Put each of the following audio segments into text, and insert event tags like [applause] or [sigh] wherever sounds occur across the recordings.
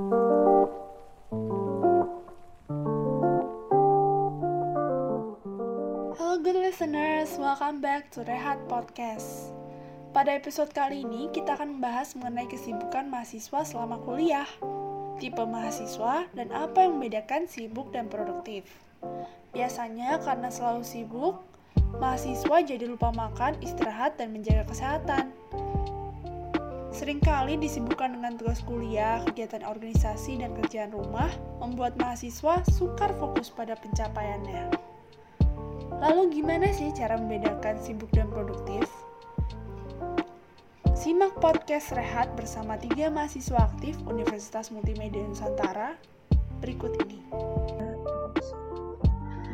Halo good listeners, welcome back to Rehat Podcast. Pada episode kali ini, kita akan membahas mengenai kesibukan mahasiswa selama kuliah, tipe mahasiswa, dan apa yang membedakan sibuk dan produktif. Biasanya karena selalu sibuk, mahasiswa jadi lupa makan, istirahat, dan menjaga kesehatan. Seringkali disibukkan dengan tugas kuliah, kegiatan organisasi, dan kerjaan rumah, membuat mahasiswa sukar fokus pada pencapaiannya. Lalu gimana sih cara membedakan sibuk dan produktif? Simak podcast Rehat bersama tiga mahasiswa aktif Universitas Multimedia Nusantara berikut ini.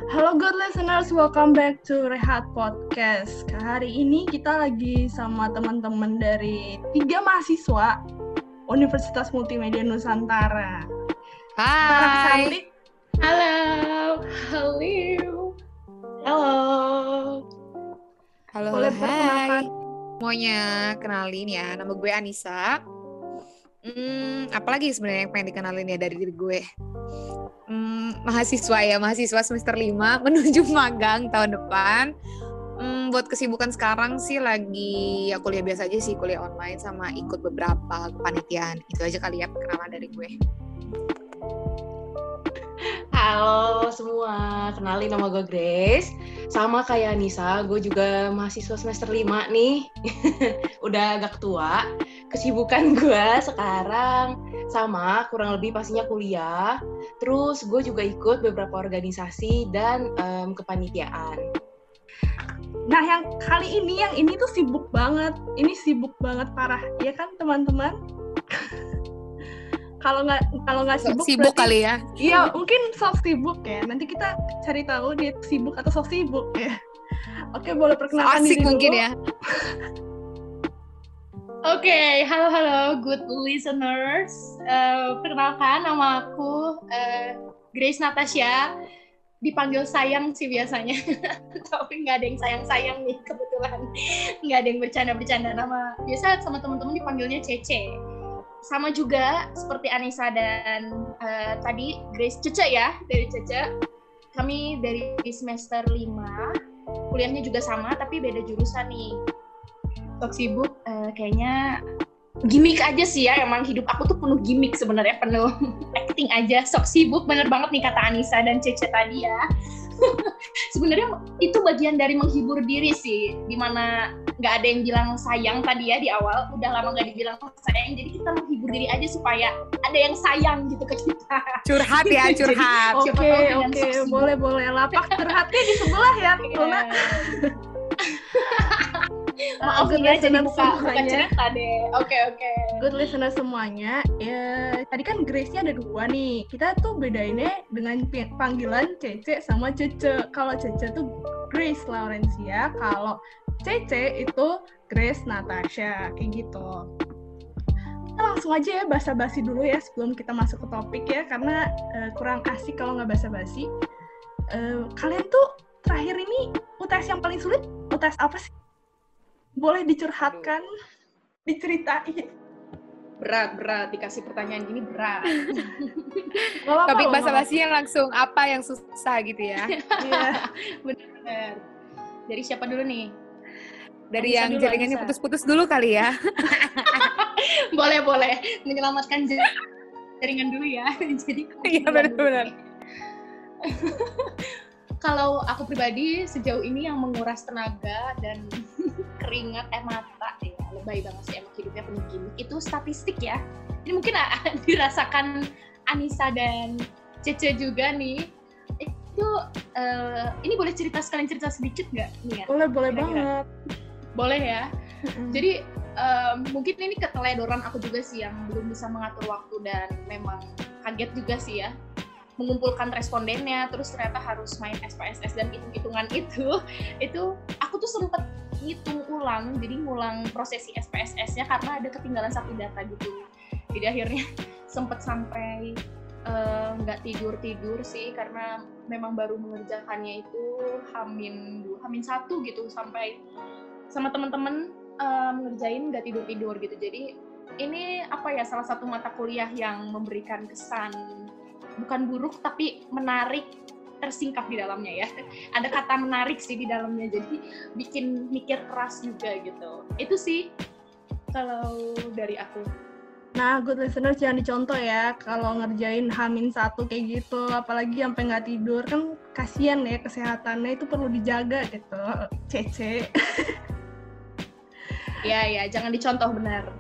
Halo good listeners, welcome back to Rehat Podcast. Hari ini kita lagi sama teman-teman dari tiga mahasiswa Universitas Multimedia Nusantara. Hai. Halo. Halo. Halo. Halo, Boleh hai. Semuanya kenalin ya, nama gue Anissa. Hmm, apalagi sebenarnya yang pengen dikenalin ya dari diri gue? Hmm, mahasiswa ya, mahasiswa semester 5 [laughs] menuju magang tahun depan. Hmm, buat kesibukan sekarang sih lagi ya kuliah biasa aja sih, kuliah online sama ikut beberapa kepanitiaan. Itu aja kali ya perkenalan dari gue. Halo semua. Kenalin nama gue Grace. Sama kayak Nisa, gue juga mahasiswa semester 5 nih. [laughs] Udah agak tua. Kesibukan gue sekarang sama kurang lebih pastinya kuliah. Terus gue juga ikut beberapa organisasi dan em, kepanitiaan. Nah, yang kali ini yang ini tuh sibuk banget. Ini sibuk banget parah, ya kan teman-teman? [laughs] kalau nggak kalau nggak sibuk, Sibuk berarti- kali ya. Iya, mungkin sok sibuk ya. Nanti kita cari tahu dia sibuk atau sok sibuk ya. Oke, boleh perkenalkan Asik diri mungkin dulu. ya. [laughs] Oke, halo halo good listeners. Eh, perkenalkan nama aku eh, Grace Natasha. Dipanggil sayang sih biasanya, [laughs] tapi nggak ada yang sayang-sayang nih kebetulan. Nggak ada yang bercanda-bercanda nama. Biasa sama teman-teman dipanggilnya Cece. Sama juga seperti Anissa dan eh, tadi Grace Cece ya dari Cece. Kami dari semester 5, kuliahnya juga sama tapi beda jurusan nih. Sok sibuk eh, kayaknya gimmick aja sih ya emang hidup aku tuh penuh gimmick sebenarnya penuh [laughs] acting aja. Sok sibuk bener banget nih kata Anissa dan Cece tadi ya. [laughs] Sebenarnya itu bagian dari menghibur diri sih di mana nggak ada yang bilang sayang tadi ya di awal udah lama nggak dibilang sayang jadi kita menghibur diri aja supaya ada yang sayang gitu ke kita Curhat ya, [laughs] curhat. Oke, oke, sok sibuk. boleh boleh. Lapak curhatnya di sebelah ya, Luna. [laughs] maaf Good ya jadi buka buka cerita deh oke oke Good listener semuanya, ya tadi kan Grace-nya ada dua nih. Kita tuh bedainnya dengan panggilan Cece sama Cece. Kalau Cece tuh Grace Laurencia, kalau Cece itu Grace Natasha, kayak gitu. Kita langsung aja ya basa-basi dulu ya sebelum kita masuk ke topik ya, karena eh, kurang asik kalau nggak basa-basi. Eh, kalian tuh terakhir ini UTS yang paling sulit, UTS apa sih? Boleh dicurhatkan, diceritain. berat berat dikasih pertanyaan gini berat [laughs] Topik loh, bahasa basinya langsung apa yang susah gitu ya. Iya. [laughs] bener dari siapa dulu nih Dari Anissa yang dulu, jaringannya putus-putus dulu kali ya. [laughs] boleh boleh menyelamatkan jar- jaringan dulu ya [laughs] jadi Iya, benar-benar. [laughs] kalau aku pribadi sejauh ini yang menguras tenaga dan keringat eh mata ya lebay banget sih emang hidupnya penuh gimmick itu statistik ya ini mungkin dirasakan Anissa dan Cece juga nih itu eh, ini boleh cerita sekalian cerita sedikit nggak nih ya Boleh, boleh Kira-kira. banget. Boleh ya. Jadi em, mungkin ini keteledoran aku juga sih yang belum bisa mengatur waktu dan memang kaget juga sih ya. Mengumpulkan respondennya terus ternyata harus main SPSS dan hitung-hitungan itu [laughs] itu aku tuh sempet ngitung ulang jadi ngulang prosesi SPSS-nya karena ada ketinggalan satu data gitu. Jadi akhirnya [laughs] sempet sampai eh, nggak tidur tidur sih karena memang baru mengerjakannya itu hamin dua hamin satu gitu sampai sama teman-teman eh, ngerjain nggak tidur tidur gitu jadi ini apa ya salah satu mata kuliah yang memberikan kesan bukan buruk tapi menarik tersingkap di dalamnya ya. [laughs] Ada kata menarik sih di dalamnya jadi bikin mikir keras juga gitu. Itu sih kalau dari aku. Nah, good listener jangan dicontoh ya kalau ngerjain hamin satu kayak gitu, apalagi sampai nggak tidur kan kasihan ya kesehatannya itu perlu dijaga gitu. [laughs] Cece. Ya ya, jangan dicontoh benar.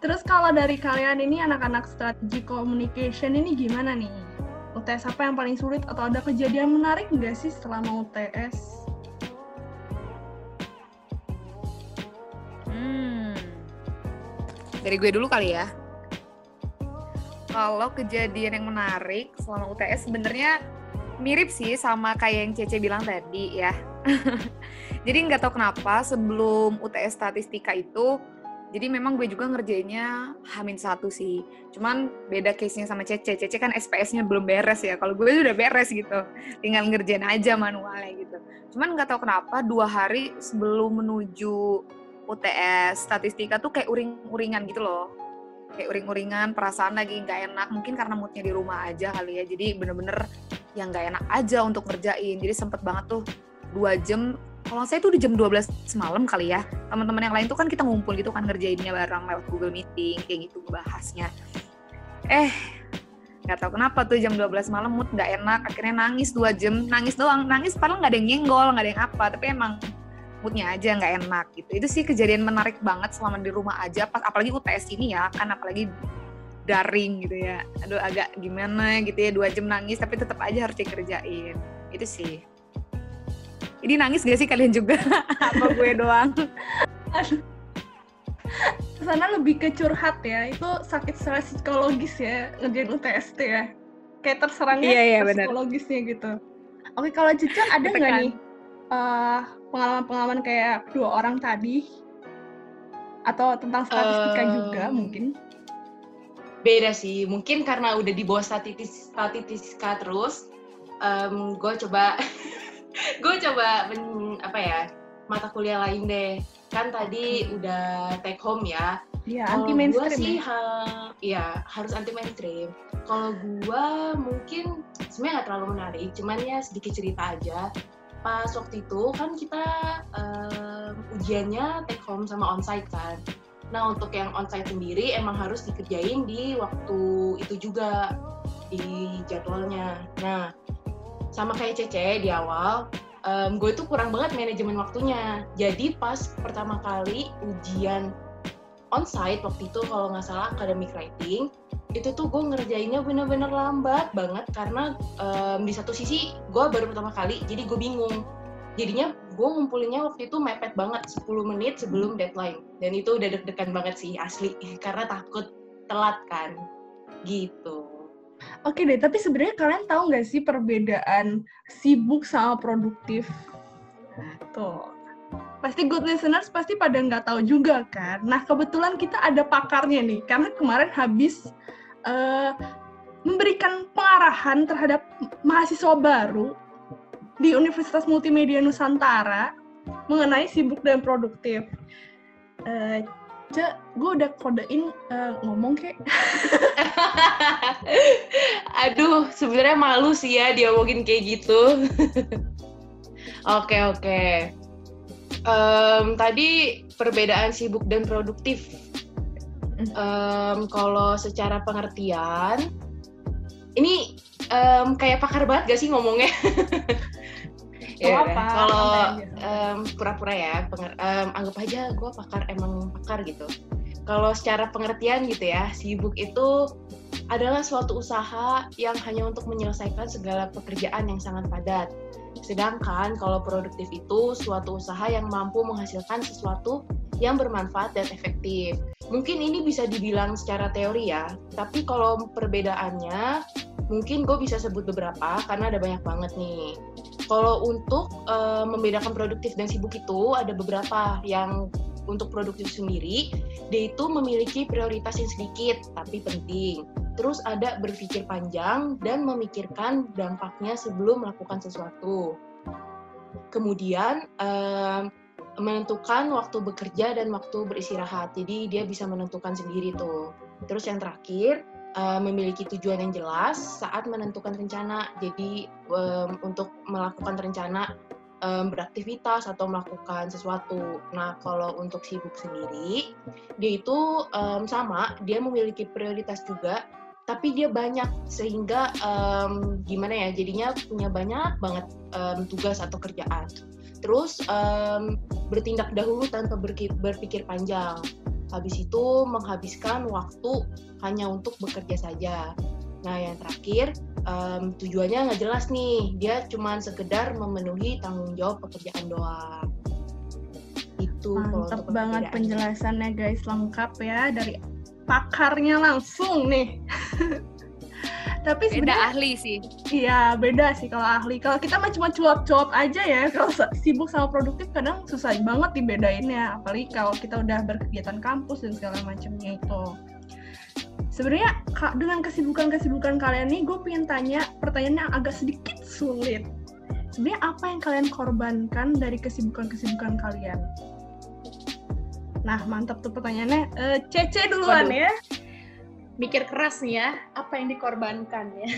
Terus kalau dari kalian ini anak-anak strategi communication ini gimana nih? UTS apa yang paling sulit atau ada kejadian menarik nggak sih selama UTS? Dari gue dulu kali ya. Kalau kejadian yang menarik selama UTS sebenarnya mirip sih sama kayak yang Cece bilang tadi ya. [laughs] jadi nggak tahu kenapa sebelum UTS statistika itu, jadi memang gue juga ngerjainnya hamin satu sih. Cuman beda case-nya sama Cece. Cece kan SPS-nya belum beres ya. Kalau gue udah beres gitu. Tinggal ngerjain aja manualnya gitu. Cuman nggak tahu kenapa dua hari sebelum menuju UTS statistika tuh kayak uring-uringan gitu loh kayak uring-uringan perasaan lagi nggak enak mungkin karena moodnya di rumah aja kali ya jadi bener-bener yang nggak enak aja untuk ngerjain jadi sempet banget tuh dua jam kalau saya tuh di jam 12 malam kali ya. Teman-teman yang lain tuh kan kita ngumpul gitu kan ngerjainnya bareng lewat Google Meeting kayak gitu bahasnya eh nggak tahu kenapa tuh jam 12 malam mood nggak enak akhirnya nangis dua jam. Nangis doang nangis padahal nggak ada yang nyenggol nggak ada yang apa tapi emang moodnya aja nggak enak gitu. Itu sih kejadian menarik banget selama di rumah aja pas apalagi UTS ini ya kan apalagi daring gitu ya. Aduh agak gimana gitu ya dua jam nangis tapi tetap aja harus dikerjain. Itu sih ini nangis gak sih kalian juga [laughs] apa gue doang. Sana lebih ke curhat ya, itu sakit secara psikologis ya, ngerjain UTS tuh ya. Kayak terserangnya Iya, iya, psikologisnya gitu. Oke, kalau Cica ada nggak nih eh, pengalaman-pengalaman kayak dua orang tadi? Atau tentang statistika Em, juga mungkin? beda sih mungkin karena udah di bawah statistika terus gue coba [laughs] gue coba men- apa ya mata kuliah lain deh kan tadi udah take home ya Iya, anti mainstream gua sih ya. ha- ya harus anti mainstream. Kalau gua mungkin sebenarnya nggak terlalu menarik, cuman ya sedikit cerita aja. Pas waktu itu kan kita em, ujiannya take home sama onsite kan. Nah untuk yang onsite sendiri emang harus dikerjain di waktu itu juga di jadwalnya. Nah sama kayak Cece di awal, em, gue tuh kurang banget manajemen waktunya. Jadi pas pertama kali ujian onsite waktu itu kalau nggak salah academic writing itu tuh gue ngerjainnya bener-bener lambat banget karena em, di satu sisi gue baru pertama kali jadi gue bingung. Jadinya gue ngumpulinnya waktu itu mepet banget 10 menit sebelum deadline. Dan itu udah deg-degan banget sih asli. [laughs] Karena takut telat kan. Gitu Oke deh, tapi sebenarnya kalian tahu nggak sih perbedaan sibuk sama produktif? Tuh. Pasti good listeners pasti pada nggak tahu juga kan. Nah kebetulan kita ada pakarnya nih, karena kemarin habis eh, memberikan pengarahan terhadap mahasiswa baru di Universitas Multimedia Nusantara mengenai sibuk dan produktif. Eh, Cek, gue udah kodein eh, ngomong kek. [laughs] Aduh, sebenarnya malu sih ya diomongin kayak gitu. [laughs] Oke oke. Em, tadi perbedaan sibuk dan produktif. Em, kalau secara pengertian, ini em, kayak pakar banget gak sih ngomongnya? [laughs] Gak Ya udah, apa-apa, Kalau em, pura-pura ya, penger- em, anggap aja gue pakar emang pakar gitu. Kalau secara pengertian gitu ya, sibuk itu adalah suatu usaha yang hanya untuk menyelesaikan segala pekerjaan yang sangat padat. Sedangkan kalau produktif itu suatu usaha yang mampu menghasilkan sesuatu yang bermanfaat dan efektif. Mungkin ini bisa dibilang secara teori ya, tapi kalau perbedaannya mungkin gue bisa sebut beberapa karena ada banyak banget nih. Kalau untuk eh, membedakan produktif dan sibuk itu ada beberapa yang untuk produktif sendiri, dia itu memiliki prioritas yang sedikit tapi penting. Terus ada berpikir panjang dan memikirkan dampaknya sebelum melakukan sesuatu. Kemudian em, menentukan waktu bekerja dan waktu beristirahat. Jadi dia bisa menentukan sendiri tuh. Terus yang terakhir, uh, memiliki tujuan yang jelas saat menentukan rencana. Jadi um, untuk melakukan rencana um, beraktivitas atau melakukan sesuatu. Nah, kalau untuk sibuk sendiri, dia itu um, sama, dia memiliki prioritas juga, tapi dia banyak sehingga um, gimana ya? Jadinya punya banyak banget um, tugas atau kerjaan terus um, bertindak dahulu tanpa berpikir panjang. Habis itu menghabiskan waktu hanya untuk bekerja saja. Nah, yang terakhir um, tujuannya nggak jelas nih. Dia cuma sekedar memenuhi tanggung jawab pekerjaan doang. Itu mantap banget penjelasannya guys, lengkap ya dari pakarnya langsung nih. [laughs] Tapi sebenarnya ahli sih. Iya, beda sih kalau ahli. Kalau kita mah cuma cuap-cuap aja ya. Kalau sibuk sama produktif kadang susah banget dibedainnya. Apalagi kalau kita udah berkegiatan kampus dan segala macamnya itu. Sebenarnya dengan kesibukan-kesibukan kalian nih, gue pengen tanya pertanyaan yang agak sedikit sulit. Sebenarnya apa yang kalian korbankan dari kesibukan-kesibukan kalian? Nah, mantap tuh pertanyaannya. Uh, Cece duluan Waduh. ya mikir keras nih ya apa yang dikorbankan ya.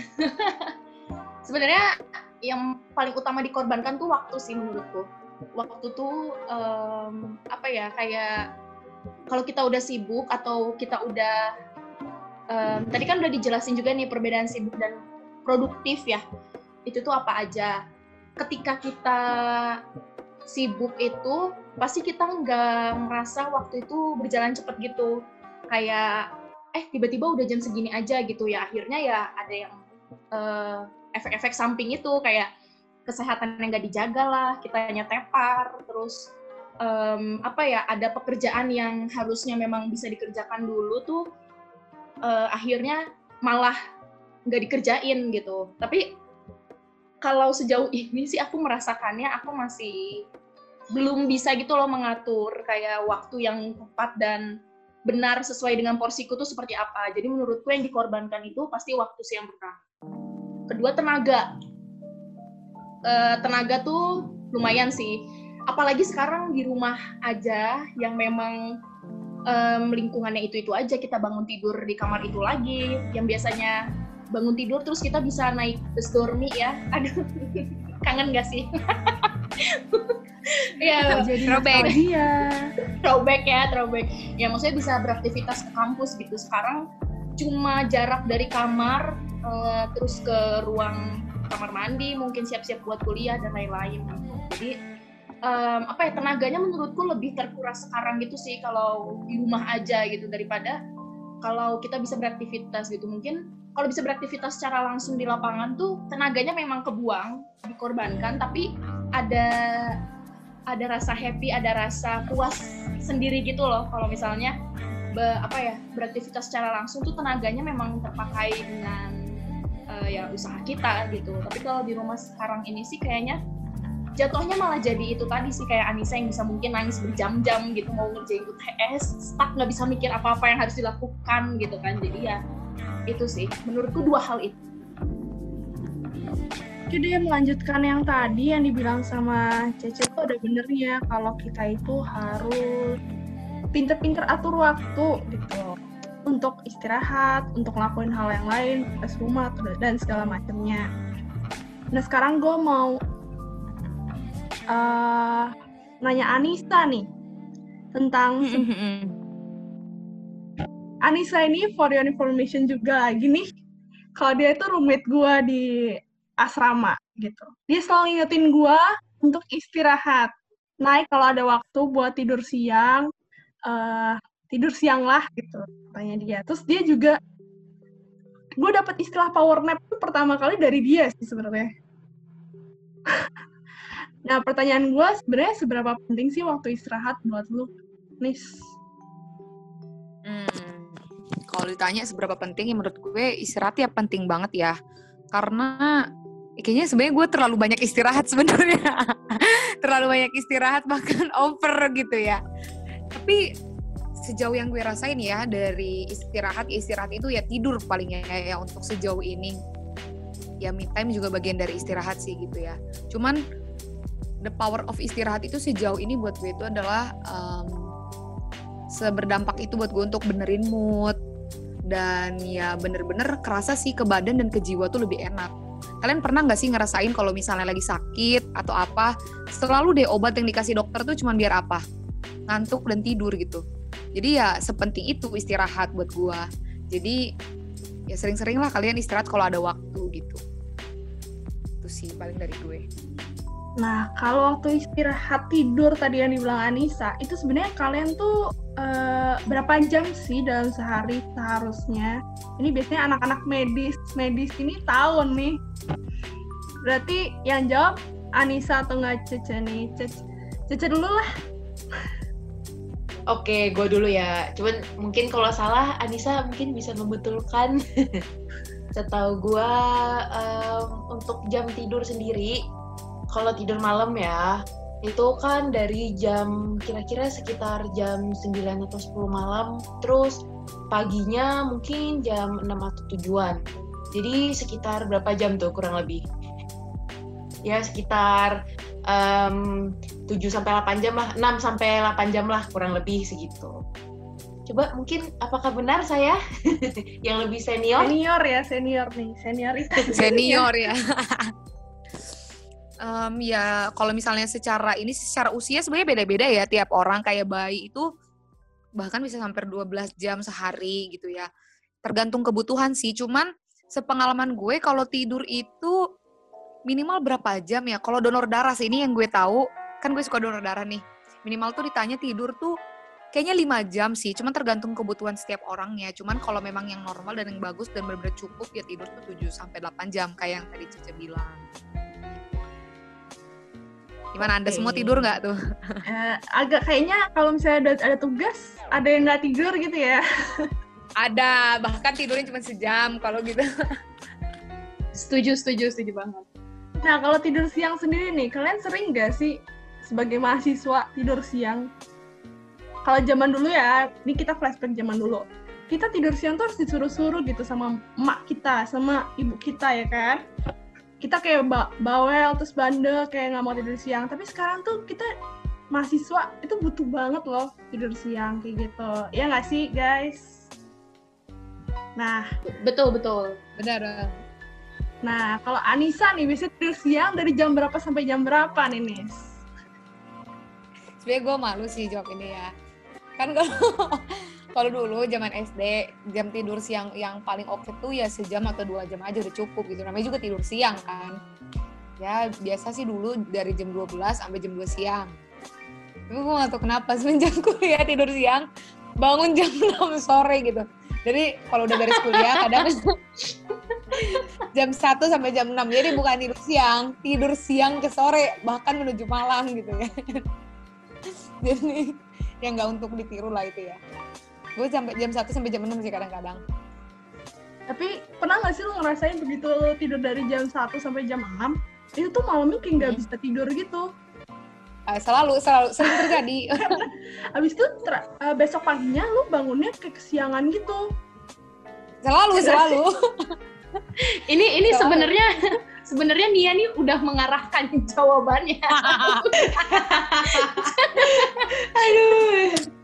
[laughs] Sebenarnya yang paling utama dikorbankan tuh waktu sih menurutku. Waktu tuh um, apa ya kayak kalau kita udah sibuk atau kita udah um, tadi kan udah dijelasin juga nih perbedaan sibuk dan produktif ya. Itu tuh apa aja? Ketika kita sibuk itu pasti kita nggak merasa waktu itu berjalan cepet gitu. Kayak eh tiba-tiba udah jam segini aja gitu ya. Akhirnya ya ada yang uh, efek-efek samping itu kayak kesehatan yang nggak dijaga lah kita hanya tepar terus um, apa ya ada pekerjaan yang harusnya memang bisa dikerjakan dulu tuh uh, akhirnya malah nggak dikerjain gitu. Tapi kalau sejauh ini sih aku merasakannya aku masih belum bisa gitu loh mengatur kayak waktu yang tepat dan benar sesuai dengan porsiku tuh seperti apa. Jadi menurutku yang dikorbankan itu pasti waktu sih yang pertama. Kedua tenaga. E, tenaga tuh lumayan sih. Apalagi sekarang di rumah aja yang memang um, lingkungannya itu itu aja kita bangun tidur di kamar itu lagi. Yang biasanya bangun tidur terus kita bisa naik bus dormi ya. Aduh, [laughs] kangen gak sih? [laughs] Iya, [laughs] jadi throwback. Dia. throwback ya, throwback. Ya maksudnya bisa beraktivitas ke kampus gitu. Sekarang cuma jarak dari kamar uh, terus ke ruang kamar mandi, mungkin siap-siap buat kuliah dan lain-lain. Jadi um, apa ya tenaganya menurutku lebih terkuras sekarang gitu sih kalau di rumah aja gitu daripada kalau kita bisa beraktivitas gitu mungkin kalau bisa beraktivitas secara langsung di lapangan tuh tenaganya memang kebuang dikorbankan tapi ada ada rasa happy, ada rasa puas sendiri gitu loh. Kalau misalnya be, apa ya beraktivitas secara langsung tuh tenaganya memang terpakai dengan uh, ya usaha kita gitu. Tapi kalau di rumah sekarang ini sih kayaknya jatuhnya malah jadi itu tadi sih kayak Anissa yang bisa mungkin nangis berjam-jam gitu mau ngerjain UTS stuck nggak bisa mikir apa-apa yang harus dilakukan gitu kan. Jadi ya itu sih. Menurutku dua hal itu Oke deh, melanjutkan yang tadi yang dibilang sama Cece itu ada benernya kalau kita itu harus pinter-pinter atur waktu gitu untuk istirahat, untuk ngelakuin hal yang lain, tugas rumah dan segala macamnya. Nah sekarang gue mau uh, nanya Anissa nih tentang Anissa ini for your information juga lagi nih. Kalau dia itu roommate gue di asrama gitu. Dia selalu ngingetin gue untuk istirahat. Naik kalau ada waktu buat tidur siang, uh, tidur siang lah gitu, tanya dia. Terus dia juga, gue dapet istilah power nap itu pertama kali dari dia sih sebenarnya. [laughs] nah pertanyaan gue sebenarnya seberapa penting sih waktu istirahat buat lu, Nis? Hmm, kalau ditanya seberapa penting, menurut gue istirahat ya penting banget ya. Karena kayaknya sebenarnya gue terlalu banyak istirahat sebenarnya. [laughs] Terlalu banyak istirahat bahkan [laughs] over gitu ya. Tapi sejauh yang gue rasain ya dari istirahat istirahat itu ya tidur palingnya ya, untuk sejauh ini. Ya me time juga bagian dari istirahat sih gitu ya. Cuman the power of istirahat itu sejauh ini buat gue itu adalah um, seberdampak itu buat gue untuk benerin mood. Dan ya bener-bener kerasa sih ke badan dan ke jiwa tuh lebih enak. Kalian pernah nggak sih ngerasain kalau misalnya lagi sakit atau apa, selalu deh obat yang dikasih dokter tuh cuman biar apa? Ngantuk dan tidur gitu. Jadi ya sepenting itu istirahat buat gua. Jadi ya sering-sering lah kalian istirahat kalau ada waktu gitu. Itu sih paling dari gue. Nah, kalau waktu istirahat tidur tadi yang dibilang Anissa, itu sebenarnya kalian tuh uh, berapa jam sih dalam sehari seharusnya? Ini biasanya anak-anak medis, medis ini tahu nih. Berarti yang jawab Anissa atau nggak Cece nih? Cece, Cece dulu lah. Oke, gue dulu ya. Cuman mungkin kalau salah, Anissa mungkin bisa membetulkan. [laughs] Setahu gue um, untuk jam tidur sendiri, kalau tidur malam ya, itu kan dari jam kira-kira sekitar jam 9 atau 10 malam, terus paginya mungkin jam 6 atau tujuan. Jadi sekitar berapa jam tuh kurang lebih? Ya sekitar um, 7 sampai 8 jam lah, 6 sampai 8 jam lah kurang lebih segitu. Coba mungkin apakah benar saya [laughs] yang lebih senior? Senior ya, senior nih, senior itu. Senior ya. [laughs] um, ya kalau misalnya secara ini secara usia sebenarnya beda-beda ya tiap orang kayak bayi itu bahkan bisa sampai 12 jam sehari gitu ya. Tergantung kebutuhan sih. Cuman sepengalaman gue kalau tidur itu minimal berapa jam ya? Kalau donor darah sih ini yang gue tahu, kan gue suka donor darah nih. Minimal tuh ditanya tidur tuh kayaknya 5 jam sih, cuman tergantung kebutuhan setiap orangnya. Cuman kalau memang yang normal dan yang bagus dan benar-benar cukup ya tidur tuh 7 sampai 8 jam kayak yang tadi Cice bilang. Gimana Anda semua tidur nggak tuh? Uh, [laughs] agak kayaknya kalau misalnya ada, ada tugas, ada yang nggak tidur gitu ya. [laughs] ada, bahkan tidurnya cuma sejam kalau gitu. setuju, setuju, setuju banget. Nah, kalau tidur siang sendiri nih, kalian sering nggak sih sebagai mahasiswa tidur siang? Kalau zaman dulu ya, ini kita flashback zaman dulu. Kita tidur siang tuh harus disuruh-suruh gitu sama emak kita, sama ibu kita ya kan kita kayak bawel terus bandel kayak nggak mau tidur siang. Tapi sekarang tuh kita mahasiswa itu butuh banget loh tidur siang kayak gitu. Ya nggak sih guys? Nah. Betul betul. Benar. Nah kalau Anissa nih bisa tidur siang dari jam berapa sampai jam berapa nih Nis? Sebenernya gue malu sih jawab ini ya. Kan kalau kalau dulu zaman SD jam tidur siang yang paling oke tuh ya sejam atau dua jam aja udah cukup gitu. Namanya juga tidur siang kan. Ya biasa sih dulu dari jam 12 sampai jam 2 siang. Tapi gue gak tau kenapa semenjak [laughs] kuliah tidur siang bangun jam [laughs] 6 sore gitu. Jadi kalau udah beres kuliah kadang [laughs] jam 1 sampai jam 6 jadi bukan tidur siang tidur siang ke sore bahkan menuju malam gitu ya. Jadi yang nggak untuk ditiru lah itu ya gue sampai jam 1 sampai jam 6 sih kadang-kadang. Tapi pernah gak sih lu ngerasain begitu tidur dari jam 1 sampai jam 6 itu tuh malamnya kayak nggak hmm. bisa tidur gitu? Uh, selalu selalu sering terjadi. [laughs] Abis itu uh, besok paginya lu bangunnya kayak kesiangan gitu. Selalu selalu. [laughs] ini ini sebenarnya sebenarnya Nia nih udah mengarahkan [laughs] jawabannya. Aduh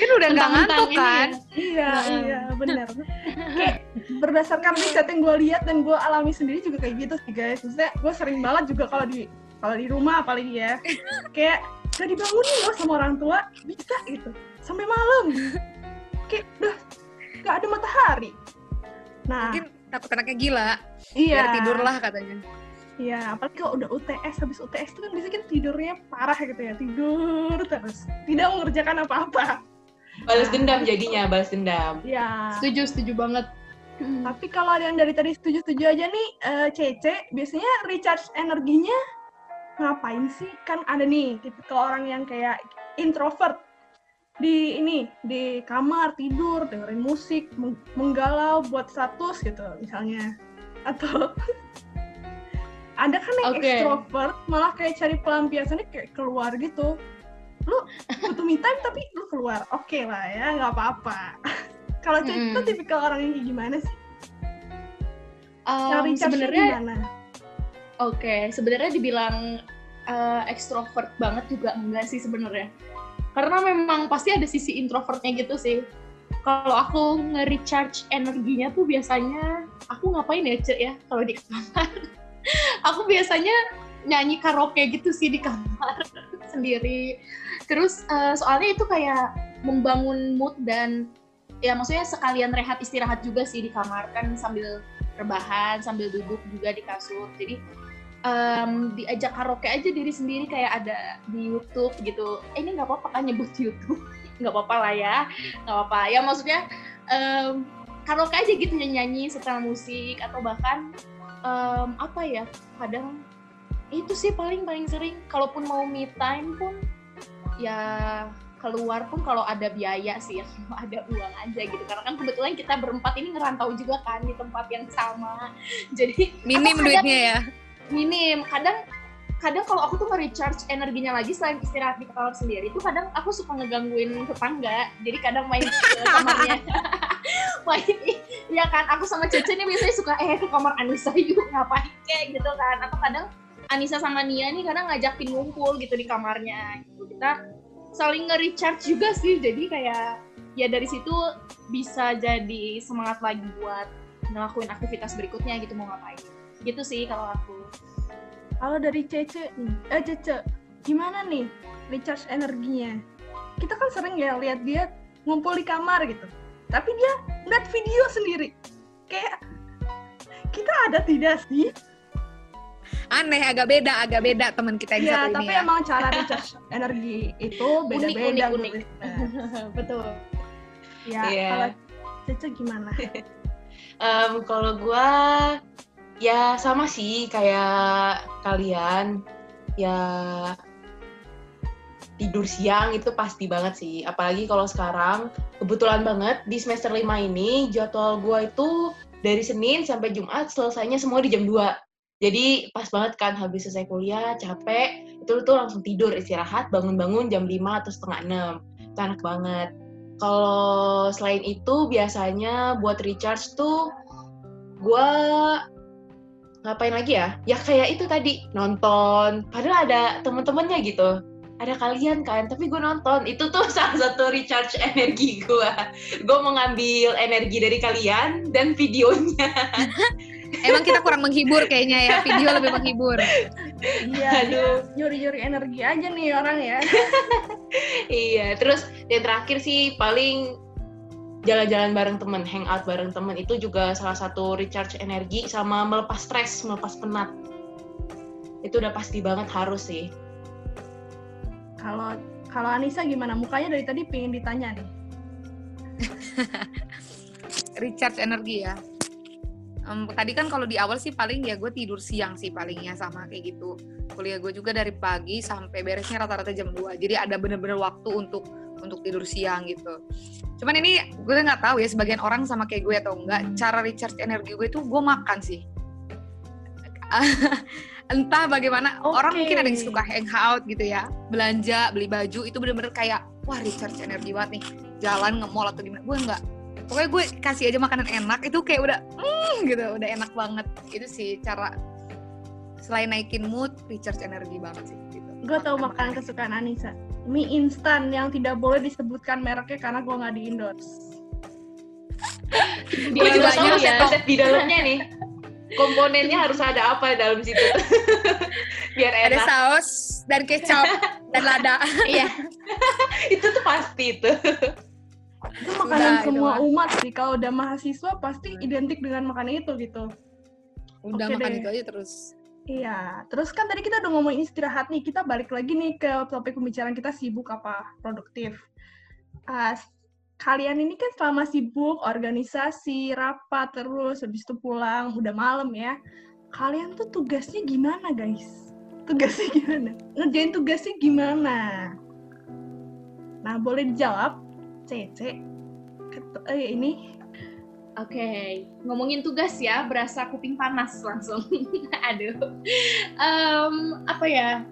kan udah nggak ngantuk kan? Iya nah. iya benar [laughs] kayak berdasarkan riset yang gue lihat dan gue alami sendiri juga kayak gitu sih guys. Maksudnya gue sering banget juga kalau di kalau di rumah apalagi ya kayak gak dibangunin loh sama orang tua bisa gitu sampai malam. Kayak udah gak ada matahari. Nah mungkin takut anaknya gila iya. biar tidurlah katanya Iya, apalagi kalau udah UTS, habis UTS itu kan biasanya kan tidurnya parah gitu ya, tidur terus, tidak mengerjakan apa-apa. Balas dendam jadinya, balas dendam. Iya. Setuju, setuju banget. Hmm. Tapi kalau ada yang dari tadi setuju-setuju aja nih, uh, Cece, biasanya recharge energinya ngapain sih? Kan ada nih tipikal orang yang kayak introvert di ini di kamar tidur dengerin musik menggalau buat status gitu misalnya atau [laughs] ada kan yang okay. extrovert malah kayak cari pelampiasannya kayak keluar gitu. Lu butuh me time tapi lu keluar. Oke okay lah ya nggak apa-apa. [laughs] Kalau -hmm. itu tipikal orang yang kayak gimana sih? Um, sebenarnya oke okay. sebenarnya dibilang uh, extrovert banget juga enggak sih sebenarnya. Karena memang pasti ada sisi introvertnya gitu sih. Kalau aku nge-recharge energinya tuh biasanya aku ngapain ya cek ya kalau di kamar [laughs] [laughs] aku biasanya nyanyi karaoke gitu sih di kamar [laughs] sendiri. Terus uh, soalnya itu kayak membangun mood dan ya maksudnya sekalian rehat istirahat juga sih di kamar kan sambil rebahan sambil duduk juga di kasur. Jadi um, diajak karaoke aja diri sendiri kayak ada di YouTube gitu. Eh, ini nggak apa-apa kan nyebut YouTube. [laughs] Nggak apa-apa lah ya. Nggak apa-apa. Ya maksudnya um, karaoke aja gitu nyanyi setelah musik atau bahkan um, apa ya kadang itu sih paling paling sering. Kalaupun mau me time pun ya keluar pun kalau ada biaya sih ya [laughs] kalau ada uang aja gitu. Karena kan kebetulan kita berempat ini ngerantau juga kan di tempat yang sama. [laughs] Jadi minim duitnya ya? Minim. Kadang kadang kalau aku tuh nge-recharge energinya lagi selain istirahat di kamar sendiri itu kadang aku suka ngegangguin tetangga. Jadi kadang main ke kamarnya. [laughs] Main ya kan aku sama Cece nih biasanya suka eh ke kamar Anissa yuk ngapain kayak gitu kan. Atau kadang Anissa sama Nia nih kadang ngajakin ngumpul gitu di kamarnya. Gitu kita saling nge-recharge juga sih jadi kayak ya dari situ bisa jadi semangat lagi buat ngelakuin aktivitas berikutnya gitu mau ngapain. Gitu sih kalau aku. Kalau dari Cece eh Cece gimana nih recharge energinya? Kita kan sering ya lihat dia ngumpul di kamar gitu tapi dia ngeliat video sendiri kayak kita ada tidak sih aneh agak beda agak beda teman kita yang ya, satu tapi ini ya. emang cara recharge [laughs] energi itu beda-beda unik, unik, unik. [laughs] betul ya yeah. kalau Cece gimana [laughs] um, kalau gue ya sama sih kayak kalian ya tidur siang itu pasti banget sih. Apalagi kalau sekarang kebetulan banget di semester 5 ini jadwal gue itu dari Senin sampai Jumat selesainya semua di jam 2 jadi pas banget kan habis selesai kuliah capek itu tuh langsung tidur istirahat bangun-bangun jam 5 atau setengah 6 itu enak banget. Kalau selain itu biasanya buat recharge tuh gue ngapain lagi ya? Ya kayak itu tadi nonton. Padahal ada temen-temennya gitu ada kalian kan tapi gue nonton itu tuh [laughs] salah satu recharge energi gue gue mau ngambil energi dari kalian dan videonya [laughs] Emang kita kurang menghibur kayaknya ya, video lebih menghibur. Iya, aduh, nyuri-nyuri energi aja nih orang ya. [laughs] iya, terus yang terakhir sih paling jalan-jalan bareng temen, hangout bareng temen itu juga salah satu recharge energi sama melepas stres, melepas penat. Itu udah pasti banget harus sih. Kalau kalau Anissa gimana? Mukanya dari tadi pengen ditanya nih. [laughs] recharge energi ya. Um, tadi kan kalau di awal sih paling ya gue tidur siang sih palingnya sama kayak gitu. Kuliah gue juga dari pagi sampai beresnya rata-rata jam 2 jadi ada bener-bener waktu untuk untuk tidur siang gitu. Cuman ini gue nggak tahu ya sebagian orang sama kayak gue atau enggak cara recharge energi gue itu gue makan sih [laughs] entah bagaimana okay. orang mungkin ada yang suka hangout gitu ya belanja beli baju itu bener-bener kayak wah recharge energi banget nih jalan nge mall atau gimana gue enggak. Pokoknya gue kasih aja makanan enak itu kayak udah mm, gitu udah enak banget. Itu sih cara selain naikin mood recharge energi banget sih gitu. gue tahu makanan kesukaan Anissa. Mie instan yang tidak boleh disebutkan mereknya karena gue nggak di endorse. Gue juga tahu ya. set di dalamnya nih komponennya harus ada apa dalam situ? [laughs] Biar enak. ada saus dan kecap dan lada. [laughs] Iya. Itu tuh pasti itu. Itu makanan udah, semua itu umat sih. Kalau udah mahasiswa pasti identik dengan makanan itu gitu. Udah Oke makan deh. itu aja terus. Iya, terus kan tadi kita udah ngomongin istirahat nih, kita balik lagi nih ke topik pembicaraan kita sibuk apa produktif. Uh, kalian ini kan selama sibuk organisasi, rapat terus, habis itu pulang, udah malam ya. Kalian tuh tugasnya gimana guys? Tugasnya [laughs] gimana? Ngerjain tugasnya gimana? Nah, boleh dijawab CC eh, ini Oke, okay. ngomongin tugas ya, berasa kuping panas langsung. [laughs] Aduh, um, apa ya?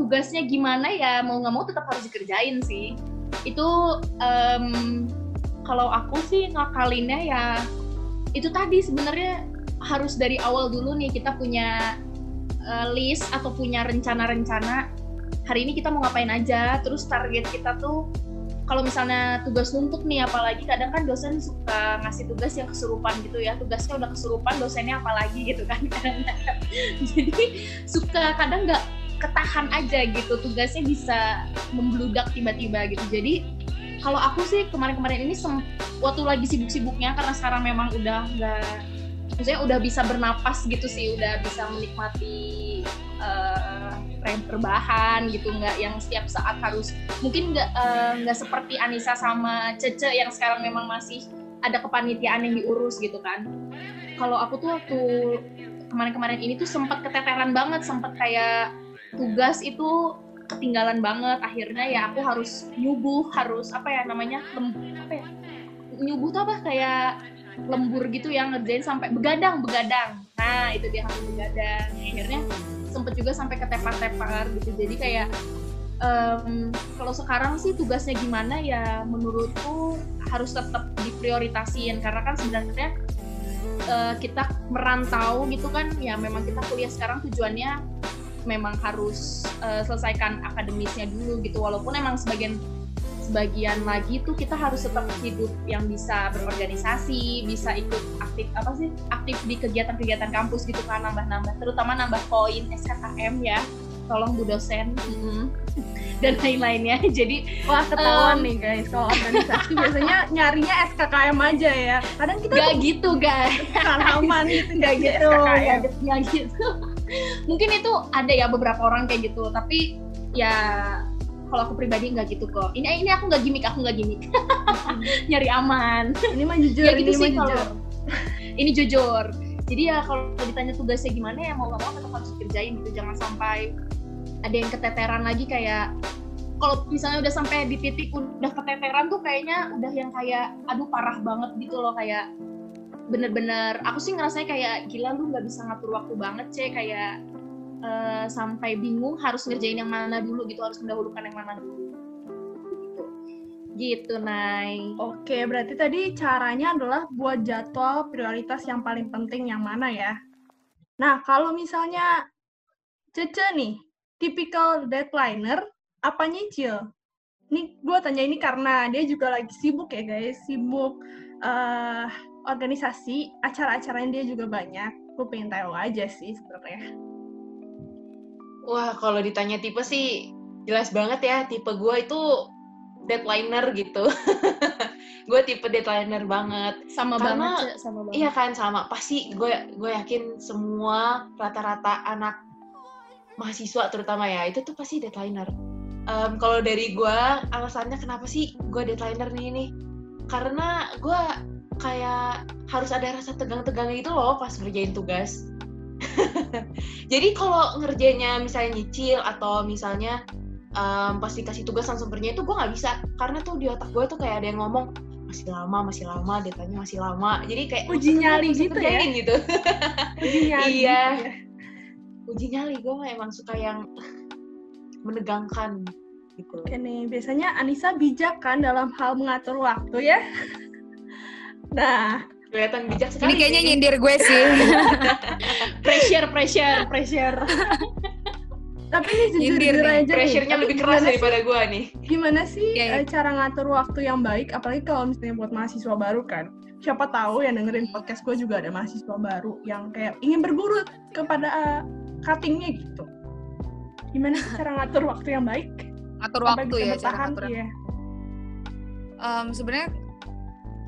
Tugasnya gimana ya? Mau nggak mau tetap harus dikerjain sih. Itu um, kalau aku sih ngakalinnya ya itu tadi sebenarnya harus dari awal dulu nih kita punya uh, list atau punya rencana-rencana. Hari ini kita mau ngapain aja terus target kita tuh kalau misalnya tugas numpuk nih apalagi kadang kan dosen suka ngasih tugas yang kesurupan gitu ya. Tugasnya udah kesurupan dosennya apalagi gitu kan. [laughs] Jadi suka kadang nggak ketahan aja gitu tugasnya bisa membludak tiba-tiba gitu. Jadi kalau aku sih kemarin-kemarin ini waktu lagi sibuk-sibuknya karena sekarang memang udah nggak maksudnya udah bisa bernapas gitu sih udah bisa menikmati uh, rebahan gitu nggak yang setiap saat harus mungkin nggak eh, nggak uh, seperti Anissa sama Cece yang sekarang memang masih ada kepanitiaan yang diurus gitu kan. Kalau aku tuh waktu kemarin-kemarin ini tuh sempat keteteran banget sempat kayak tugas itu ketinggalan banget. Akhirnya ya aku harus nyubuh harus apa ya namanya lem, apa ya? Nyubuh tuh apa? Kayak lembur gitu yang ngerjain sampai begadang begadang. Nah itu dia harus begadang. Akhirnya sempet juga sampai ke tepar-tepar gitu. Jadi kayak um, kalau sekarang sih tugasnya gimana ya menurutku harus tetap diprioritasin. Karena kan sebenarnya uh, kita merantau gitu kan. Ya memang kita kuliah sekarang tujuannya memang harus uh, selesaikan akademisnya dulu gitu walaupun emang sebagian sebagian lagi tuh kita harus tetap hidup yang bisa berorganisasi, bisa ikut aktif apa sih aktif di kegiatan-kegiatan kampus gitu kan nambah-nambah, terutama nambah poin SKKM ya, tolong bu dosen mm-hmm. [laughs] dan lain-lainnya. [laughs] Jadi wah ketahuan um, nih guys, kalau organisasi biasanya nyarinya SKKM aja ya. Kadang kita gak gitu guys, halaman [laughs] gitu gak gitu, gak gitu. Mungkin itu ada ya beberapa orang kayak gitu, tapi ya kalau aku pribadi nggak gitu kok. Ini ini aku nggak gimmick aku nggak gimmick. [laughs] Nyari aman. Ini mah jujur ya gitu ini sih kalau [laughs] ini jujur. Jadi ya kalau ditanya tugasnya gimana ya mau nggak mau tetap harus kerjain gitu. Jangan sampai ada yang keteteran lagi kayak kalau misalnya udah sampai di titik udah keteteran tuh kayaknya udah yang kayak aduh parah banget gitu loh kayak bener-bener aku sih ngerasanya kayak gila lu nggak bisa ngatur waktu banget cek. Kayak uh, sampai bingung harus ngerjain yang mana dulu gitu harus mendahulukan yang mana dulu. Gitu gitu Nay. Oke berarti tadi caranya adalah buat jadwal prioritas yang paling penting yang mana ya? Nah kalau misalnya Cece nih tipikal deadlineer apa nyicil? Ini gue tanya ini karena dia juga lagi sibuk ya guys. Sibuk uh, organisasi acara-acaranya dia juga banyak gue pengen tahu aja sih sebenarnya Wah, kalau ditanya tipe sih jelas banget ya. Tipe gue itu deadlineer gitu. [laughs] gue tipe deadlineer banget. Sama Karena, banget, sama banget. Iya kan, sama. Pasti gue gue yakin semua rata-rata anak mahasiswa terutama ya, itu tuh pasti deadlineer. Um, kalau dari gue, alasannya kenapa sih gue deadlineer nih ini? Karena gue kayak harus ada rasa tegang-tegang gitu loh pas ngerjain tugas. [laughs] Jadi kalau ngerjainnya misalnya nyicil atau misalnya um, pas dikasih tugas langsung kerja itu gue nggak bisa. Karena tuh di otak gue tuh kayak ada yang ngomong masih lama masih lama datanya masih lama. Jadi kayak uji nyali gitu ya? gitu. [laughs] Uji nyali iya. gitu ya. uji nyali gue emang suka yang [laughs] menegangkan gitu Oke nih biasanya Anissa bijak kan dalam hal mengatur waktu ya nah kelihatan bijak sekali. Ini kayaknya nyindir gue sih. [laughs] pressure, pressure, pressure. [laughs] Tapi ini jujur, jujur aja Pressure-nya lebih keras daripada gue nih. Gimana sih yeah, yeah. cara ngatur waktu yang baik, apalagi kalau misalnya buat mahasiswa baru kan? Siapa tahu yang dengerin podcast gue juga ada mahasiswa baru yang kayak ingin berguru kepada uh, cuttingnya gitu. Gimana sih cara ngatur waktu yang baik? Ngatur waktu ya, cara ngatur. Ya. Um, Sebenarnya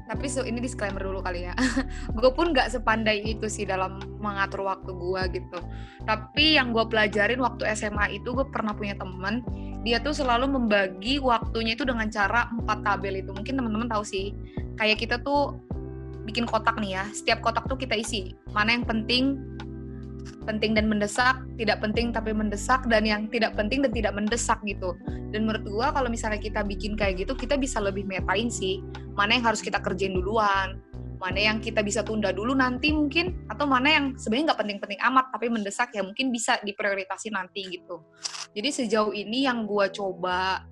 tapi so, ini disclaimer dulu kali ya. [laughs] Gue pun gak sepandai itu sih dalam mengatur waktu gue gitu. Tapi yang gue pelajarin waktu SMA itu gue pernah punya temen. Dia tuh selalu membagi waktunya itu dengan cara empat tabel itu. Mungkin teman-teman tahu sih. Kayak kita tuh bikin kotak nih ya. Setiap kotak tuh kita isi. Mana yang penting penting dan mendesak, tidak penting tapi mendesak, dan yang tidak penting dan tidak mendesak gitu. Dan menurut gua kalau misalnya kita bikin kayak gitu, kita bisa lebih metain sih, mana yang harus kita kerjain duluan, mana yang kita bisa tunda dulu nanti mungkin, atau mana yang sebenarnya nggak penting-penting amat tapi mendesak ya mungkin bisa diprioritaskan nanti gitu. Jadi sejauh ini yang gua coba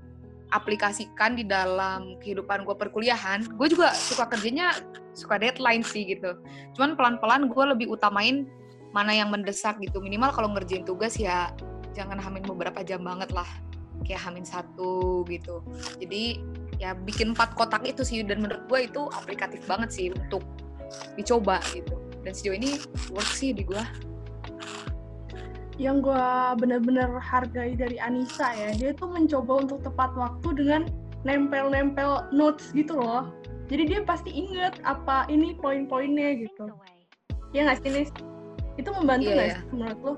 aplikasikan di dalam kehidupan gue perkuliahan, gue juga suka kerjanya suka deadline sih gitu. Cuman pelan-pelan gue lebih utamain mana yang mendesak gitu. Minimal kalau ngerjain tugas ya jangan hamin beberapa jam banget lah. Kayak hamin satu gitu. Jadi ya bikin empat kotak itu sih. Dan menurut gue itu aplikatif banget sih untuk dicoba gitu. Dan sejauh ini work sih di gue yang gue bener-bener hargai dari Anissa ya dia tuh mencoba untuk tepat waktu dengan nempel-nempel notes gitu loh. Jadi dia pasti inget apa ini poin-poinnya gitu. Ya nggak sih Nis? Itu membantu Iya, nggak iya. sih menurut lo?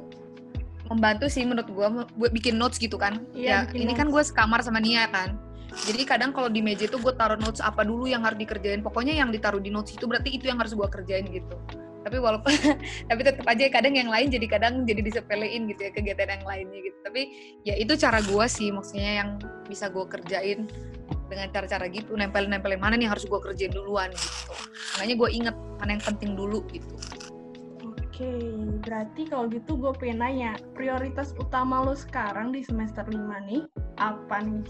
Membantu sih menurut gue buat bikin notes gitu kan. Iya, ya ini kan notes. gue sekamar sama Nia kan. Jadi kadang kalau di meja itu gue taruh notes apa dulu yang harus dikerjain. Pokoknya yang ditaruh di notes itu berarti itu yang harus gue kerjain gitu. Tapi walaupun [laughs] tapi tetap aja kadang yang lain jadi kadang jadi disepelein gitu ya kegiatan yang lainnya gitu. Tapi ya itu cara gue sih maksudnya yang bisa gue kerjain dengan cara-cara gitu. Nempel-nempelin mana nih harus gue kerjain duluan gitu. Makanya gue inget mana yang penting dulu gitu Oke, berarti kalau gitu gue pengen nanya, prioritas utama lo sekarang di semester 5 nih, apa nih?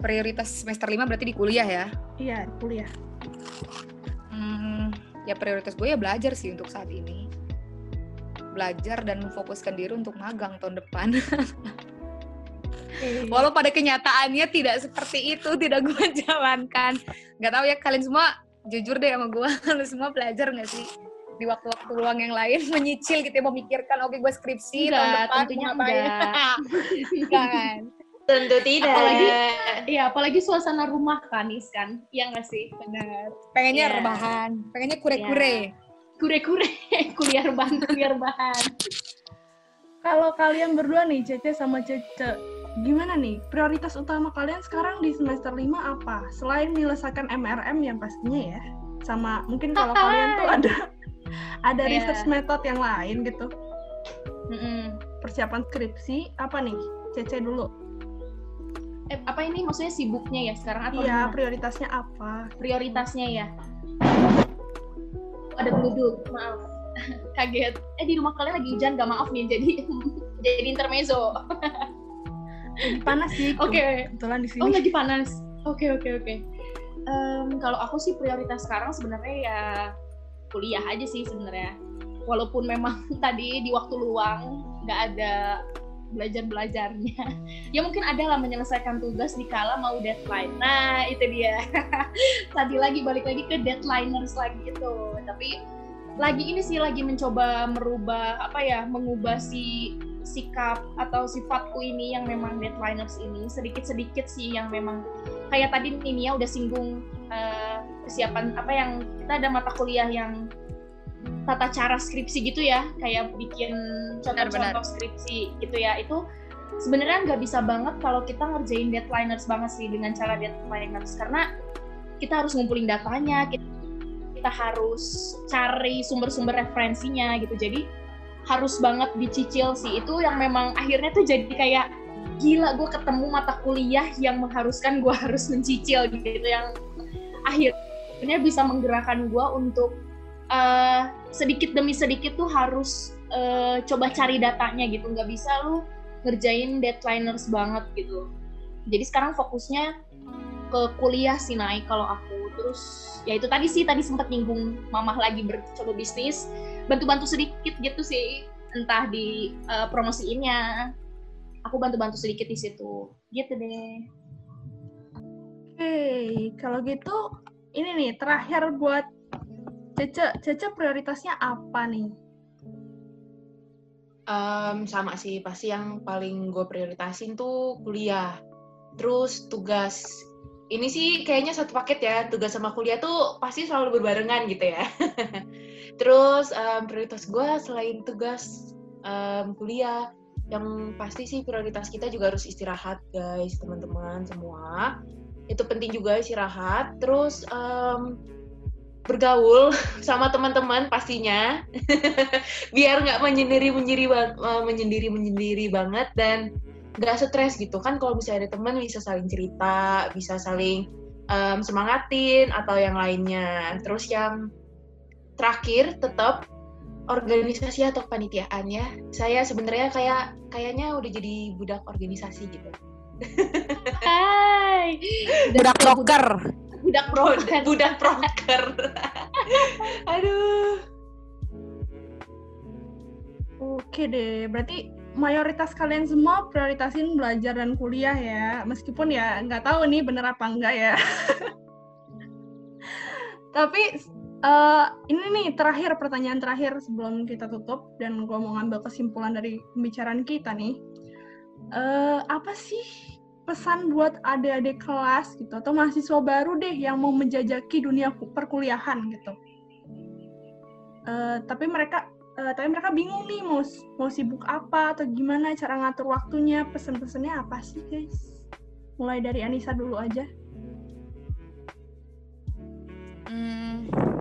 prioritas semester 5 berarti di kuliah ya Iya, kuliah. Hmm, ya prioritas gue ya belajar sih untuk saat ini. Belajar dan memfokuskan diri untuk magang tahun depan. Walau pada kenyataannya tidak seperti itu, tidak gue [laughs] jalankan. Gak tahu ya kalian semua jujur deh sama gue, [laughs] lu semua belajar gak sih? Di waktu-waktu luang yang lain [laughs] menyicil gitu ya, memikirkan oke gue skripsi tahun Enggak, depan tentunya ngapain. [laughs] Enggak kan? Tentu tidak. Apalagi Iya, apalagi suasana rumah kan, Is kan? Iya nggak sih? Benar. Pengennya Iya. rebahan, pengennya kure-kure. Kure-kure, kuliah rebahan, kuliah rebahan. Kalau kalian berdua nih, Cece sama Cece, gimana nih? Prioritas utama kalian sekarang di semester 5 apa? Selain menyelesaikan MRM yang pastinya ya, sama mungkin kalau kalian tuh ada ada Iya. research method yang lain gitu. Mm-mm. Persiapan skripsi apa nih? Cece dulu. Eh, apa ini maksudnya sibuknya ya sekarang atau Iya, gimana? prioritasnya apa? prioritasnya ya? Ada penduduk, maaf. [laughs] Kaget. Eh di rumah kalian lagi hujan, gak maaf nih, jadi [laughs] jadi intermezzo. [laughs] Lagi panas sih. Oke. Kebetulan di sini. Oh lagi panas. Oke oke oke. Em, kalau aku sih prioritas sekarang sebenarnya ya kuliah aja sih sebenarnya. Walaupun memang [laughs] tadi di waktu luang nggak ada belajar belajarnya. [laughs] Ya mungkin ada lah menyelesaikan tugas di kala mau deadline. Nah itu dia. [laughs] tadi lagi balik lagi ke deadliners lagi itu. Tapi lagi ini sih lagi mencoba merubah apa ya mengubah si sikap atau sifatku ini yang memang deadliners ini sedikit-sedikit sih yang memang kayak tadi Ninia udah singgung eh, persiapan apa yang kita ada mata kuliah yang tata cara skripsi gitu ya kayak bikin contoh-contoh skripsi gitu ya itu sebenarnya nggak bisa banget kalau kita ngerjain deadliners banget sih dengan cara deadliners karena kita harus ngumpulin datanya kita, kita harus cari sumber-sumber referensinya gitu jadi harus banget dicicil sih. Itu yang memang akhirnya tuh jadi kayak gila gue ketemu mata kuliah yang mengharuskan gue [laughs] harus mencicil gitu yang akhirnya bisa menggerakkan gue untuk eh, sedikit demi sedikit tuh harus eh, coba cari datanya gitu. Nggak bisa lu ngerjain deadliners banget gitu. Jadi sekarang fokusnya ke kuliah sih naik kalau aku. Terus ya itu tadi sih tadi sempat nyinggung mamah lagi bercoba bisnis bantu-bantu sedikit gitu sih entah di eh, promosiinnya aku bantu-bantu sedikit di situ gitu deh Oke, kalau gitu ini nih terakhir buat Cece. Cece prioritasnya apa nih? Em, sama sih, pasti yang paling gue prioritasin tuh kuliah. Terus tugas. Ini sih kayaknya satu paket ya, tugas sama kuliah tuh pasti selalu berbarengan gitu ya. [laughs] Terus em, prioritas gue selain tugas em, kuliah, yang pasti sih prioritas kita juga harus istirahat guys, teman-teman semua. Itu penting juga istirahat. Terus em, bergaul [laughs] sama teman-teman pastinya [laughs] biar nggak menyendiri menyendiri menyendiri menyendiri banget dan nggak stres gitu kan kalau misalnya ada teman bisa saling cerita bisa saling em, semangatin atau yang lainnya terus yang terakhir tetap organisasi atau kepanitiaan ya saya sebenarnya kayak kayaknya udah jadi budak organisasi gitu. Hai. Budak broker. budak broker budak proker. [laughs] Aduh. Oke deh, berarti mayoritas kalian semua prioritasin belajar dan kuliah ya, meskipun ya nggak tahu nih bener apa enggak ya. [laughs] Tapi uh, ini nih terakhir pertanyaan terakhir sebelum kita tutup dan gue mau ngambil kesimpulan dari pembicaraan kita nih. Uh, apa sih pesan buat adik-adik kelas gitu atau mahasiswa baru deh yang mau menjajaki dunia perkuliahan gitu? Uh, tapi mereka uh, tapi mereka bingung nih mau mau sibuk apa atau gimana cara ngatur waktunya pesan-pesannya apa sih guys mulai dari Anissa dulu aja hmm,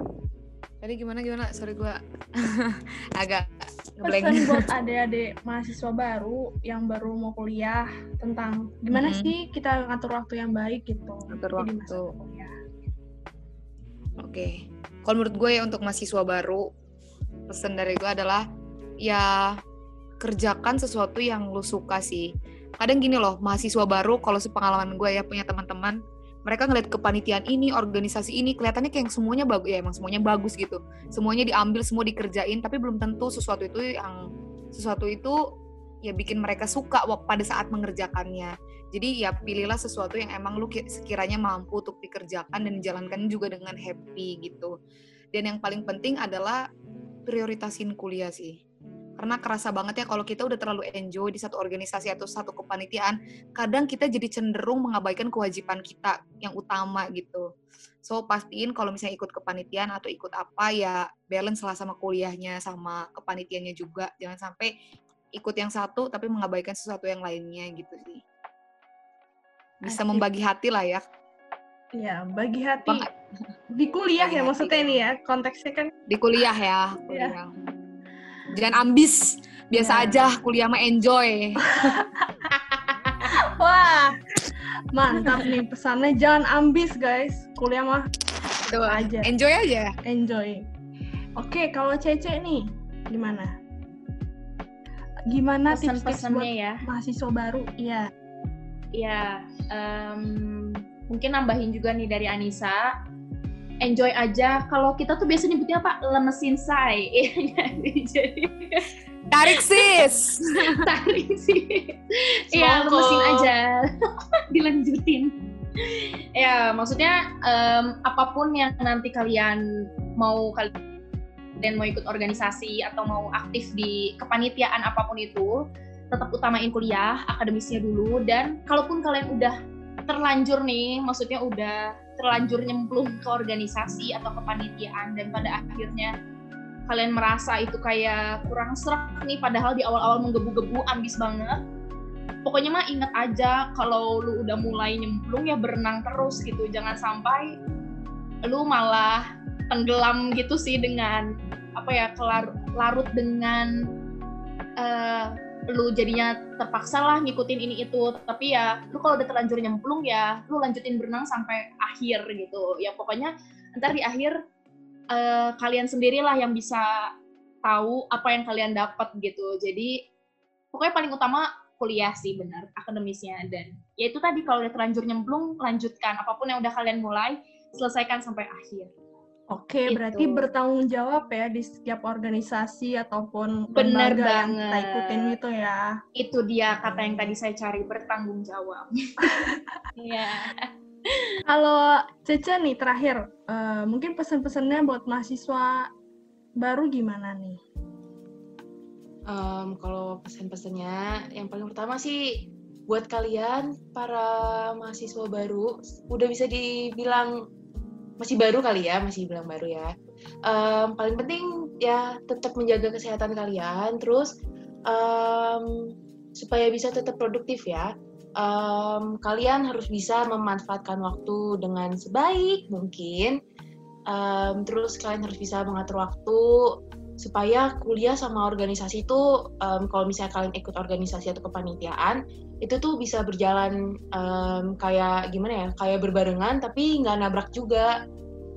tadi gimana gimana? Sorry gue [laughs] agak pesan [laughs] buat adik-adik mahasiswa baru yang baru mau kuliah tentang gimana mm -hmm. sih kita ngatur waktu yang baik gitu. Ngatur waktu. oke. Okay. kalau menurut gue ya untuk mahasiswa baru pesan dari gue adalah ya kerjakan sesuatu yang lu suka sih. Kadang gini loh mahasiswa baru kalau sepengalaman gue ya punya teman-teman mereka ngeliat kepanitiaan ini, organisasi ini, kelihatannya kayak semuanya bagus ya emang semuanya bagus gitu. Semuanya diambil, semua dikerjain, tapi belum tentu sesuatu itu yang sesuatu itu ya bikin mereka suka pada saat mengerjakannya. Jadi ya pilihlah sesuatu yang emang lu sekiranya mampu untuk dikerjakan dan dijalankan juga dengan happy gitu. Dan yang paling penting adalah prioritasin kuliah sih karena kerasa banget ya kalau kita udah terlalu enjoy di satu organisasi atau satu kepanitiaan, kadang kita jadi cenderung mengabaikan kewajiban kita yang utama gitu. So pastiin kalau misalnya ikut kepanitiaan atau ikut apa ya balance lah sama kuliahnya sama kepanitiaannya juga. Jangan sampai ikut yang satu tapi mengabaikan sesuatu yang lainnya gitu sih. Bisa membagi hati lah ya. Iya, bagi hati. Bang, di kuliah ya maksudnya ini ya, konteksnya kan. Di kuliah ya, kuliah. Ya. Jangan ambis, biasa ya. aja kuliah mah enjoy. [laughs] Wah, mantap nih pesannya jangan ambis guys, kuliah mah itu aja. Enjoy aja. Enjoy. Oke, kalau Cece nih gimana? Gimana tips-tips buat ya? mahasiswa baru? Iya. Iya, um, mungkin nambahin juga nih dari Anissa enjoy aja. Kalau kita tuh biasa nyebutnya apa? Lemesin say [laughs] jadi tarik sis. [laughs] Tarik sis. Ya lemesin aja. [laughs] Dilanjutin. Ya maksudnya um, apa pun yang nanti kalian mau kalian mau ikut organisasi atau mau aktif di kepanitiaan apa pun itu tetap utamain kuliah akademisnya dulu dan kalaupun kalian udah terlanjur nih, maksudnya udah terlanjur nyemplung ke organisasi atau kepanitiaan dan pada akhirnya kalian merasa itu kayak kurang serak nih padahal di awal-awal menggebu-gebu ambis banget. Pokoknya mah inget aja kalau lu udah mulai nyemplung ya berenang terus gitu. Jangan sampai lu malah tenggelam gitu sih dengan apa ya kelar larut dengan uh, lu jadinya terpaksa lah ngikutin ini itu. Tapi ya lu kalau udah terlanjur nyemplung ya lu lanjutin berenang sampai akhir gitu. Ya pokoknya ntar di akhir uh, kalian sendirilah yang bisa tahu apa yang kalian dapat gitu. Jadi pokoknya paling utama kuliah sih benar akademisnya. Dan ya itu tadi kalau udah terlanjur nyemplung lanjutkan. Apa pun yang udah kalian mulai selesaikan sampai akhir Oke, gitu. berarti bertanggung jawab ya di setiap organisasi ataupun Bener lembaga yang kita ikutin gitu ya. Itu dia kata yang tadi saya cari, bertanggung jawab. [laughs] Iya. Kalau Cece nih terakhir, uh, mungkin pesan-pesannya buat mahasiswa baru gimana nih? Um, kalau pesan-pesannya, yang paling pertama sih buat kalian para mahasiswa baru udah bisa dibilang masih baru kali ya, masih bilang baru ya. Um, paling penting ya tetap menjaga kesehatan kalian, terus um, supaya bisa tetap produktif ya. Um, kalian harus bisa memanfaatkan waktu dengan sebaik mungkin. Um, terus kalian harus bisa mengatur waktu supaya kuliah sama organisasi itu um, kalau misalnya kalian ikut organisasi atau kepanitiaan itu tuh bisa berjalan um, kayak gimana ya kayak berbarengan tapi nggak nabrak juga.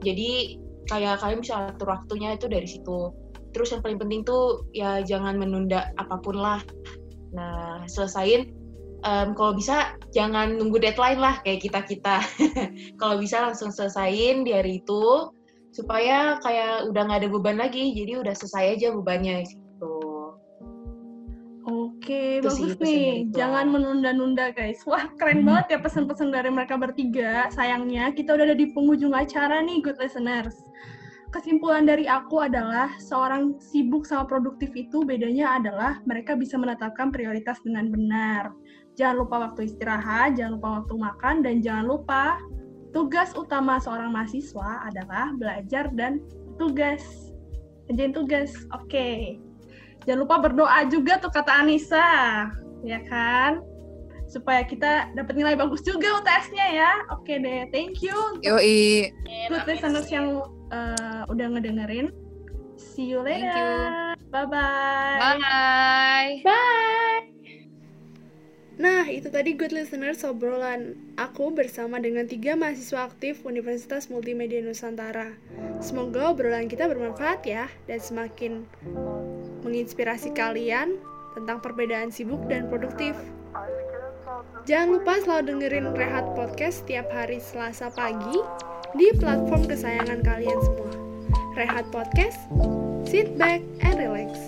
Jadi kayak kalian bisa atur waktunya itu dari situ. Terus yang paling penting tuh ya jangan menunda apa pun lah. Nah selesain um, kalau bisa jangan nunggu deadline lah kayak kita kita [laughs] kalau bisa langsung selesain di hari itu supaya kayak udah nggak ada beban lagi jadi udah selesai aja bebannya gitu Oke, Itu sih bagus dari nih. Jangan menunda-nunda, guys. Wah, keren banget ya pesan-pesan dari mereka bertiga. Sayangnya, kita udah ada di penghujung acara nih, good listeners. Kesimpulan dari aku adalah seorang sibuk sama produktif itu bedanya adalah mereka bisa menetapkan prioritas dengan benar. Jangan lupa waktu istirahat, jangan lupa waktu makan, dan jangan lupa tugas utama seorang mahasiswa adalah belajar dan tugas. Kerjain tugas. Oke. Jangan lupa berdoa juga tuh kata Anissa, ya kan? Supaya kita dapat nilai bagus juga UTS-nya ya. Oke deh, thank you Yoi. good listeners yang uh, udah ngedengerin. See you Thank later. you. Bye-bye. Bye. Bye. Nah, itu tadi good listeners obrolan aku bersama dengan tiga mahasiswa aktif Universitas Multimedia Nusantara. Semoga obrolan kita bermanfaat ya dan semakin menginspirasi kalian tentang perbedaan sibuk dan produktif. Jangan lupa selalu dengerin Rehat Podcast setiap hari Selasa pagi di platform kesayangan kalian semua. Rehat Podcast, sit back and relax.